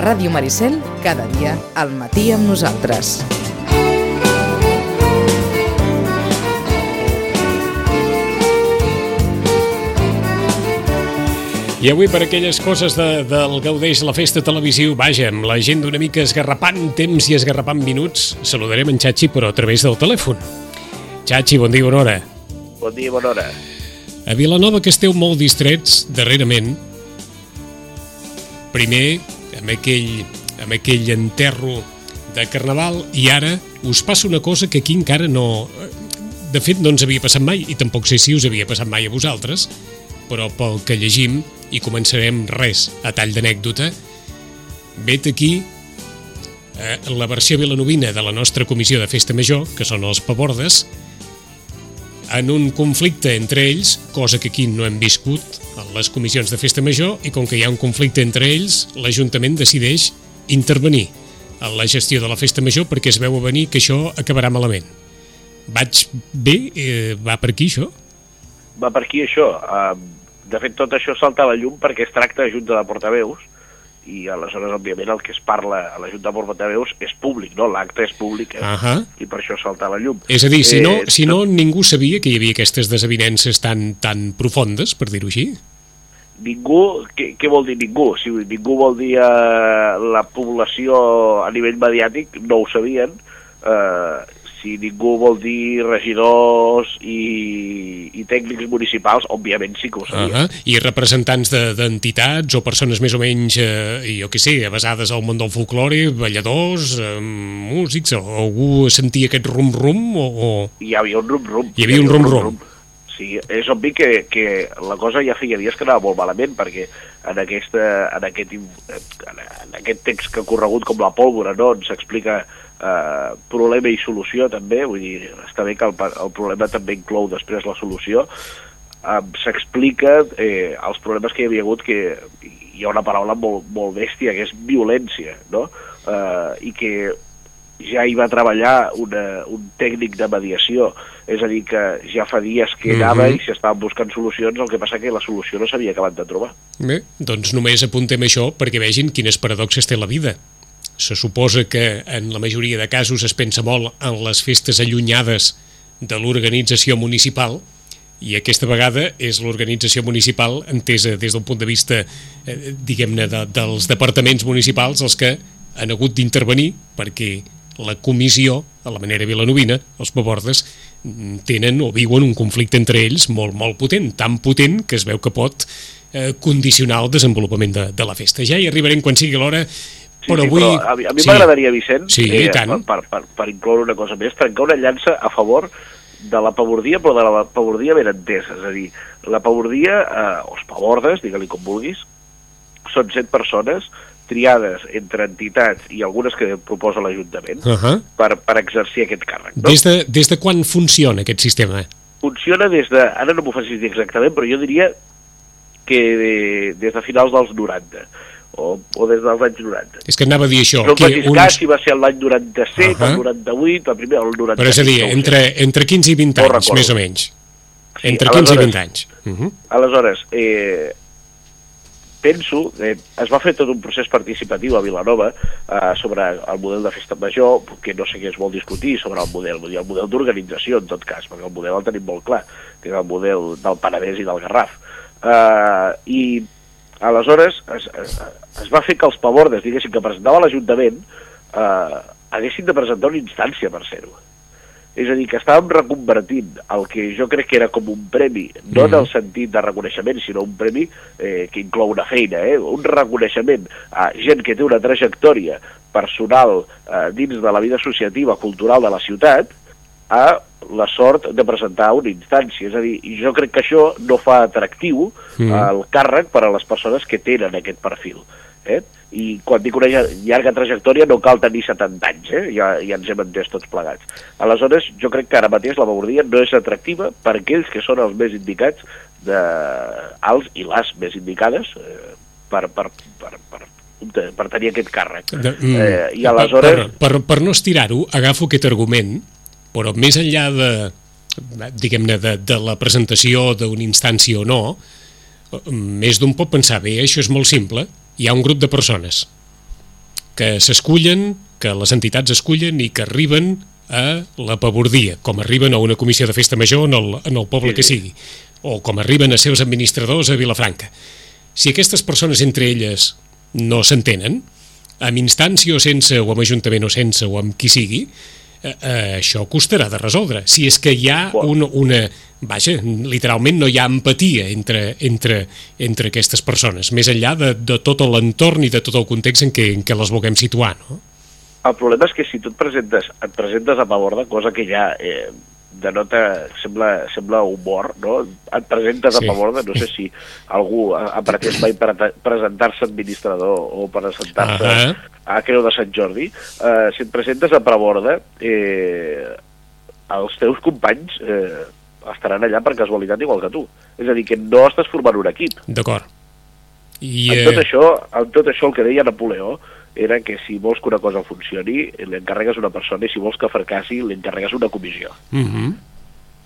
Ràdio Maricel, cada dia al matí amb nosaltres. I avui per aquelles coses de, del Gaudeix la festa televisiu, vaja, amb la gent d'una mica esgarrapant temps i esgarrapant minuts, saludarem en Xachi però a través del telèfon. Xachi, bon dia, bona hora. Bon dia, bona hora. A Vilanova que esteu molt distrets darrerament, primer amb aquell, amb aquell enterro de Carnaval i ara us passa una cosa que aquí encara no... De fet, no ens havia passat mai i tampoc sé si us havia passat mai a vosaltres, però pel que llegim, i començarem res a tall d'anècdota, vet aquí eh, la versió vilanovina de la nostra comissió de festa major, que són els pavordes, en un conflicte entre ells, cosa que aquí no hem viscut en les comissions de festa major, i com que hi ha un conflicte entre ells, l'Ajuntament decideix intervenir en la gestió de la festa major perquè es veu a venir que això acabarà malament. Vaig bé? Eh, va per aquí, això? Va per aquí, això. Uh, de fet, tot això salta a la llum perquè es tracta de Junta de Portaveus i aleshores, òbviament, el que es parla a la Junta de Portaveus és públic, no? L'acte és públic, eh? Uh -huh. i per això salta la llum. És a dir, si no, eh, si no ningú sabia que hi havia aquestes desavinences tan, tan profundes, per dir-ho així? Ningú, què, què vol dir ningú? Si ningú vol dir eh, la població a nivell mediàtic, no ho sabien, eh, si ningú vol dir regidors i, i tècnics municipals, òbviament sí que ho sabia. Uh -huh. I representants d'entitats de, o persones més o menys, eh, jo què sé, basades al món del folklore, balladors, eh, músics, o algú sentia aquest rum-rum? O, o... Hi havia un rum-rum. Hi havia un rum-rum. Sí, és obvi que, que la cosa ja feia dies que anava molt malament, perquè en, aquesta, en, aquest, en aquest text que ha corregut com la pólvora, no?, ens explica eh, problema i solució també, vull dir, està bé que el, el problema també inclou després la solució, eh, s'explica eh, els problemes que hi havia hagut, que hi ha una paraula molt, molt bèstia, que és violència, no? Eh, I que ja hi va treballar una, un tècnic de mediació, és a dir, que ja fa dies que anava mm -hmm. i s'estaven buscant solucions, el que passa que la solució no s'havia acabat de trobar. Bé, doncs només apuntem això perquè vegin quines paradoxes té la vida se suposa que en la majoria de casos es pensa molt en les festes allunyades de l'organització municipal i aquesta vegada és l'organització municipal entesa des del punt de vista eh, diguem-ne de, dels departaments municipals els que han hagut d'intervenir perquè la comissió, a la manera vilanovina, els pavordes, tenen o viuen un conflicte entre ells molt, molt potent, tan potent que es veu que pot eh, condicionar el desenvolupament de, de la festa. Ja hi arribarem quan sigui l'hora Sí, però, avui... però a, a mi sí. m'agradaria, Vicent, sí, eh, tant. per, per, per incloure una cosa més, trencar una llança a favor de la pavordia, però de la pavordia ben entesa. És a dir, la pavordia, eh, o els pavordes, digue-li com vulguis, són set persones triades entre entitats i algunes que proposa l'Ajuntament uh -huh. per, per exercir aquest càrrec. No? Des, de, des de quan funciona aquest sistema? Funciona des de... Ara no m'ho facis dir exactament, però jo diria que de, des de finals dels 90 o, o des dels anys 90. És que anava a dir això. No que uns... cas si va ser l'any 97, uh -huh. el 98, el primer, el 97. Però és a dir, entre, entre 15 i 20 anys, més o menys. Sí, entre 15 i 20 anys. Uh -huh. Aleshores, eh, penso, eh, es va fer tot un procés participatiu a Vilanova eh, sobre el model de festa major, que no sé què es vol discutir sobre el model, el model d'organització en tot cas, perquè el model el tenim molt clar, que és el model del Penedès i del Garraf. Eh, I Aleshores, es, es, es va fer que els pavordes, diguéssim, que presentava l'Ajuntament, eh, haguessin de presentar una instància per ser-ho. És a dir, que estàvem reconvertint el que jo crec que era com un premi, no en el sentit de reconeixement, sinó un premi eh, que inclou una feina, eh, un reconeixement a gent que té una trajectòria personal eh, dins de la vida associativa, cultural de la ciutat, a la sort de presentar una instància. És a dir, jo crec que això no fa atractiu mm. el càrrec per a les persones que tenen aquest perfil. Eh? I quan dic una llarga trajectòria no cal tenir 70 anys, eh? ja, ja ens hem entès tots plegats. Aleshores, jo crec que ara mateix la Babordia no és atractiva per aquells que són els més indicats, de, els i les més indicades, eh, per, per, per, per, per tenir aquest càrrec. De, mm, eh, I aleshores... Per, per, per no estirar-ho, agafo aquest argument però més enllà de, diguem-ne, de, de la presentació d'una instància o no, més d'un pot pensar, bé, això és molt simple, hi ha un grup de persones, que s'escullen, que les entitats escullen i que arriben a la pavordia, com arriben a una comissió de festa major en el, en el poble que sigui, o com arriben a seus administradors a Vilafranca. Si aquestes persones entre elles no s'entenen, amb instància o sense, o amb ajuntament o sense, o amb qui sigui, eh, eh, això costarà de resoldre. Si és que hi ha un, una... Vaja, literalment no hi ha empatia entre, entre, entre aquestes persones, més enllà de, de tot l'entorn i de tot el context en què, en què les vulguem situar, no? El problema és que si tu et presentes, et presentes a favor de cosa que ja eh, denota, sembla, sembla humor, no? Et presentes Sí. a favor de, no sé si algú pretès mai pre- presentar-se administrador o presentar-se Ahà. a Creu de Sant Jordi, eh, si et presentes a favor de, eh, els teus companys eh, estaran allà per casualitat igual que tu. És a dir, que no estàs formant un equip. D'acord. I, En eh, tot, això, en tot això el que deia Napoleó era que si vols que una cosa funcioni, li encarregues una persona i si vols que fracassi, li encarregues una comissió, uh -huh.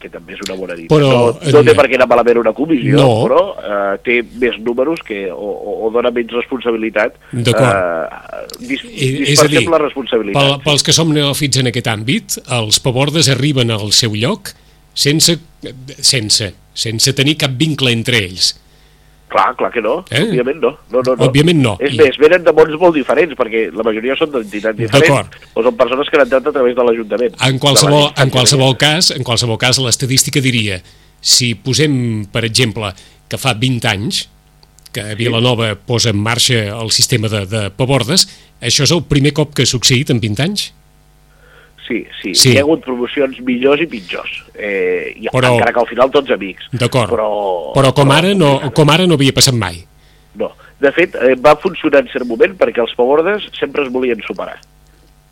que també és una bona dita. Però, no, no té eh, per què anar malament una comissió, no. però eh, té més números que, o, o, o dona menys responsabilitat. D'acord. Eh, dis, és a dir, la responsabilitat. Pel, pels que som neòfits en aquest àmbit, els pavordes arriben al seu lloc sense, sense, sense tenir cap vincle entre ells. Clar, clar que no, Eh? òbviament no. no, no, no. Òbviament no. És I- més, venen de mons molt diferents, perquè la majoria són d'entitats diferents, o són persones que han entrat a través de l'Ajuntament. En qualsevol, en qualsevol cas, en qualsevol cas, l'estadística diria, si posem, per exemple, que fa 20 anys que Vilanova posa en marxa el sistema de, de pavordes, això és el primer cop que ha succeït en 20 anys? Sí, sí, Sí. Hi ha hagut promocions millors i pitjors. Eh, i, Però- Encara que al final tots amics. D'acord. Però, Però com ara, no, com ara no havia passat mai. No. De fet, eh, va funcionar en cert moment perquè els pavordes sempre es volien superar.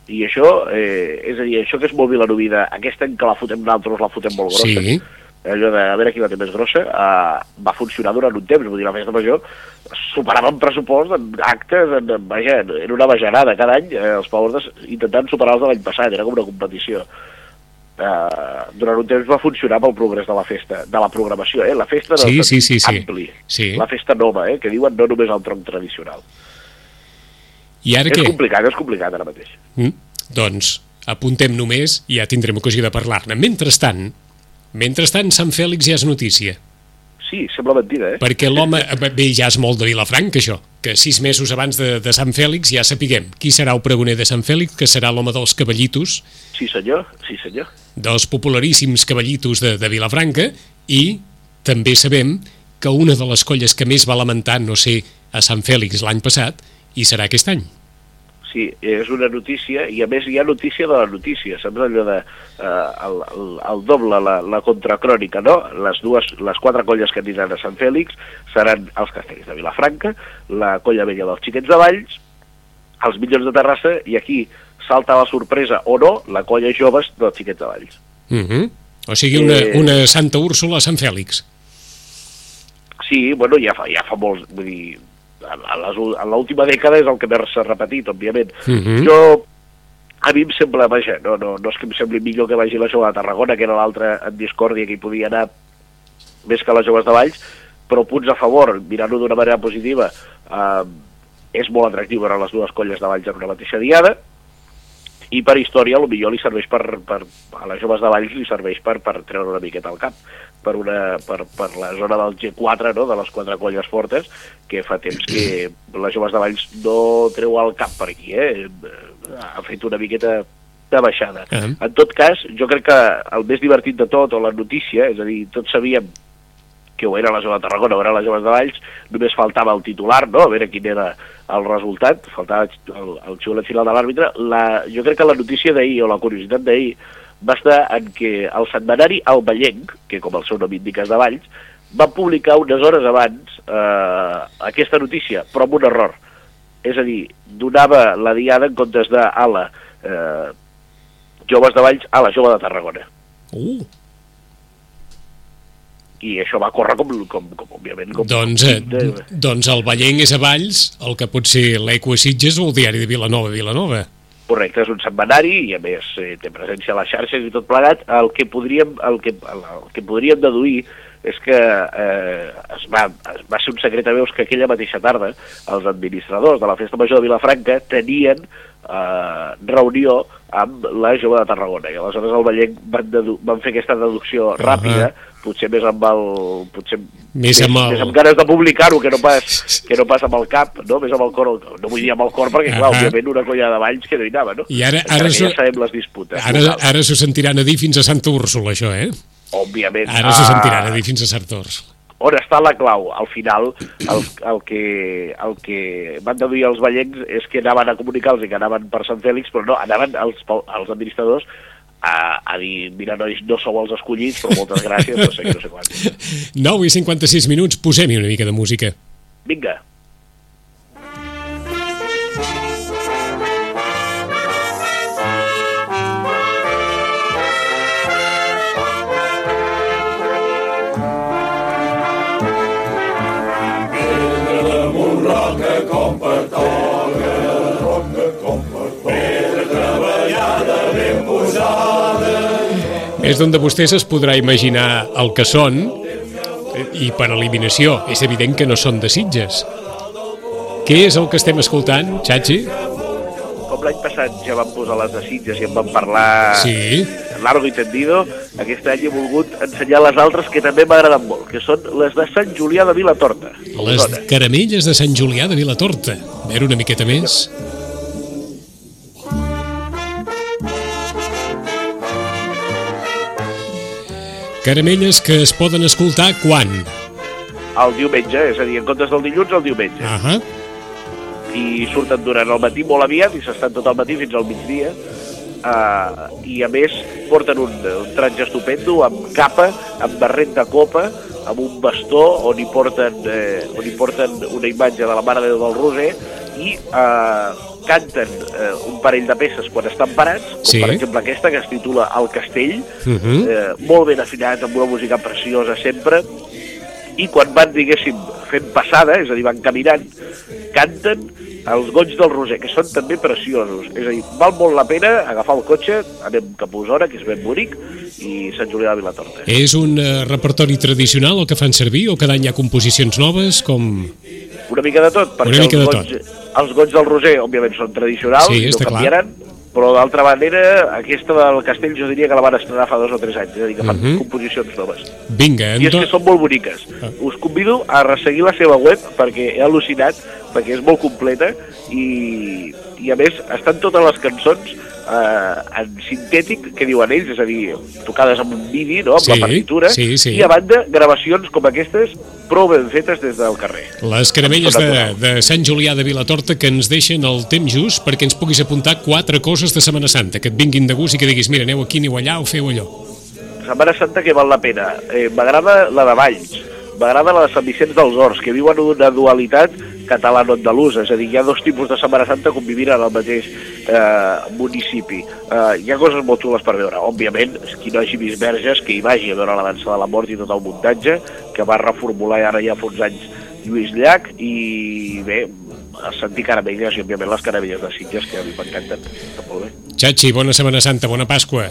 I això, eh, és a dir, això que és molt vilanovida, aquest any que la fotem nosaltres la fotem molt grossa, Sí. Allò de a veure qui la té més grossa, eh, va funcionar durant un temps, vull dir, la festa major superava en pressupost, en actes, en, en, vaja, era una bajanada cada any, eh, els pavordes intentant superar els de l'any passat, era com una competició. Eh, durant un temps va funcionar pel progrés de la festa, de la programació, eh? la festa el Sí, sí, sí, sí. ampli, Sí. la festa nova, eh? que diuen no només el tronc tradicional. I ara És què? complicat, és complicat ara mateix. Mm? Doncs apuntem només i ja tindrem ocasió de parlar-ne. Mentrestant, mentrestant, Sant Fèlix ja és notícia. Sí, sembla mentida, eh? Perquè l'home... Bé, ja és molt de Vilafranca, això. Que sis mesos abans de, de Sant Fèlix ja sapiguem qui serà el pregoner de Sant Fèlix, que serà l'home dels cavallitos, Sí, senyor, sí, senyor. dels popularíssims cavallitos de, de Vilafranca, i també sabem que una de les colles que més va lamentar no ser a Sant Fèlix l'any passat, i serà aquest any. Sí, és una notícia, i a més hi ha notícia de la notícia, saps allò de eh, el, el, el doble, la, la contracrònica, no? Les dues, les quatre colles que aniran a Sant Fèlix seran els castells de Vilafranca, la colla vella dels xiquets de Valls, els millors de Terrassa, i aquí salta la sorpresa, o no, la colla joves dels xiquets de Valls. Uh -huh. O sigui, una, Eh. una Santa Úrsula a Sant Fèlix. Sí, bueno, ja fa, ja fa molts... Vull dir, en, l'última dècada és el que més s'ha repetit, òbviament. Mhm. Jo, a mi em sembla, vaja, no, no, no és que em sembli millor que vagi la jove de Tarragona, que era l'altra en discòrdia que hi podia anar més que les joves de Valls, però punts a favor, mirant-ho d'una manera positiva, eh, és molt atractiu veure les dues colles de Valls en una mateixa diada, i per història millor li serveix per, per a les joves de Valls li serveix per, per treure una miqueta al cap per, una, per, per la zona del G4 no? de les quatre colles fortes que fa temps que les joves de Valls no treu el cap per aquí eh? ha fet una miqueta de baixada Ah. en tot cas, jo crec que el més divertit de tot, o la notícia, és a dir, tots sabíem que o era la jove de Tarragona o era les joves de Valls, només faltava el titular, no? a veure quin era el resultat, faltava el, el xiulet final de l'àrbitre. La, jo crec que la notícia d'ahir, o la curiositat d'ahir, va estar en que el setmanari El Ballenc, que com el seu nom indica és de Valls, va publicar unes hores abans eh, aquesta notícia, però amb un error. És a dir, donava la diada en comptes de a la eh, joves de Valls a la jove de Tarragona Uh, i això va córrer com, com, com òbviament com, doncs, eh, de- doncs el Ballenc és a Valls, el que pot ser l'Eco a Sitges o el diari de Vilanova, Vilanova. Correcte, és un setmanari i a més eh, té presència a les xarxes i tot plegat. El que podríem, el que, el, que podríem deduir és que eh, es, va, es va ser un secret a veus que aquella mateixa tarda els administradors de la Festa Major de Vilafranca tenien eh, reunió amb la jove de Tarragona i aleshores el Vallenc van, van fer aquesta deducció ràpida potser més amb el potser Més amb el- més amb ganes de publicar-ho que no pas que no pas amb el cap, no? Més amb el cor, no vull dir amb el cor perquè clar, Ahà. òbviament una colla de valls que no hi anava, no? I ara- ara s'ho- ja sabem les disputes. Ara, locals. ara s'ho sentiran a dir fins a Santa Úrsula, això, eh? Òbviament. Ara s'ho ah, sentiran a dir fins a Sartors. on està la clau? Al final, el, el, que, el que van deduir els ballencs és que anaven a comunicar-los i que anaven per Sant Fèlix, però no, anaven els, els administradors a, a dir, mira, nois, no sou els escollits, però moltes gràcies, no sé no sé quant. 9 i 56 minuts, posem-hi una mica de música. Vinga. És d'on de vostès es podrà imaginar el que són, i per eliminació, és evident que no són de Sitges. Què és el que estem escoltant, Xachi? Com l'any passat ja vam posar les de Sitges i en vam parlar Sí, largo i tendido, aquest any he volgut ensenyar les altres que també m'agraden molt, que són les de Sant Julià de Vilatorta. les Osona. caramelles de Sant Julià de Vilatorta. A veure una miqueta més. Caramelles que es poden escoltar quan? El diumenge, és a dir, en comptes del dilluns, el diumenge. Ahà. i surten durant el matí molt aviat i s'estan tot el matí fins al migdia uh, i a més porten un, un tratge estupendo amb capa, amb barret de copa amb un bastó on hi porten, eh, on hi porten una imatge de la Mare de Déu del Roser i eh, canten eh, un parell de peces quan estan parats, com Sí. per exemple aquesta que es titula El Castell, Mhm. eh, molt ben afinat, amb una música preciosa sempre, i quan van, diguéssim, fent passada, és a dir, van caminant, canten els goig del Roser, que són també preciosos. És a dir, val molt la pena agafar el cotxe, anem cap a Osona, que és ben bonic, i Sant Julià de Vilatorta. És un eh, repertori tradicional el que fan servir o cada any hi ha composicions noves com... Una mica de tot, perquè mica els, goig, els goig del Roser, òbviament, són tradicionals, Sí, no està clar. Però d'altra manera, aquesta del Castell jo diria que la van estrenar fa dos o tres anys, és a dir, que fan Mhm. composicions noves. Vinga, I és que són molt boniques. Ah. Us convido a resseguir la seva web perquè he al·lucinat, perquè és molt completa i, i a més estan totes les cançons eh, en sintètic que diuen ells, és a dir, tocades amb un midi, no? amb Sí, la partitura, sí, sí. i a banda gravacions com aquestes prou ben fetes des del carrer. Les caramelles de, de Sant Julià de Vilatorta que ens deixen el temps just perquè ens puguis apuntar quatre coses de Setmana Santa, que et vinguin de gust i que diguis, mira, aneu aquí, aneu allà o feu allò. Setmana Santa que val la pena. Eh, M'agrada la de Valls, m'agrada la de Sant Vicenç dels Horts, que viuen una dualitat catalano-andalusa, és a dir, hi ha dos tipus de Setmana Santa convivint en el mateix eh, municipi. Eh, hi ha coses molt xules per veure. Òbviament, qui no hagi vist Verges, que hi vagi a veure la dansa de la mort i tot el muntatge, que va reformular ara ja fa uns anys Lluís Llach, i bé, sentir caramelles i òbviament les caramelles de Sitges, que a mi m'encanten. Molt bé. Xachi, bona Setmana Santa, bona Pasqua.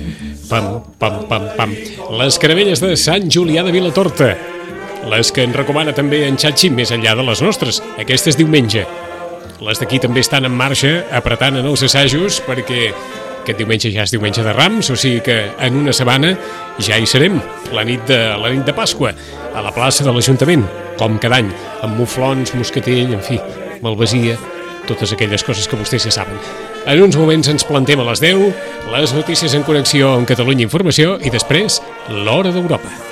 Les caramelles de Sant Julià de Vilatorta. Les que en recomana també en Xatxi més enllà de les nostres. Aquesta és diumenge. Les d'aquí també estan en marxa, apretant en els assajos, perquè aquest diumenge ja és diumenge de Rams, o sigui que en una setmana ja hi serem, la nit de, la nit de Pasqua, a la plaça de l'Ajuntament, com cada any, amb muflons, moscatell, en fi, malvasia, totes aquelles coses que vostès ja saben. En uns moments ens plantem a les 10, les notícies en connexió amb Catalunya Informació i després l'Hora d'Europa.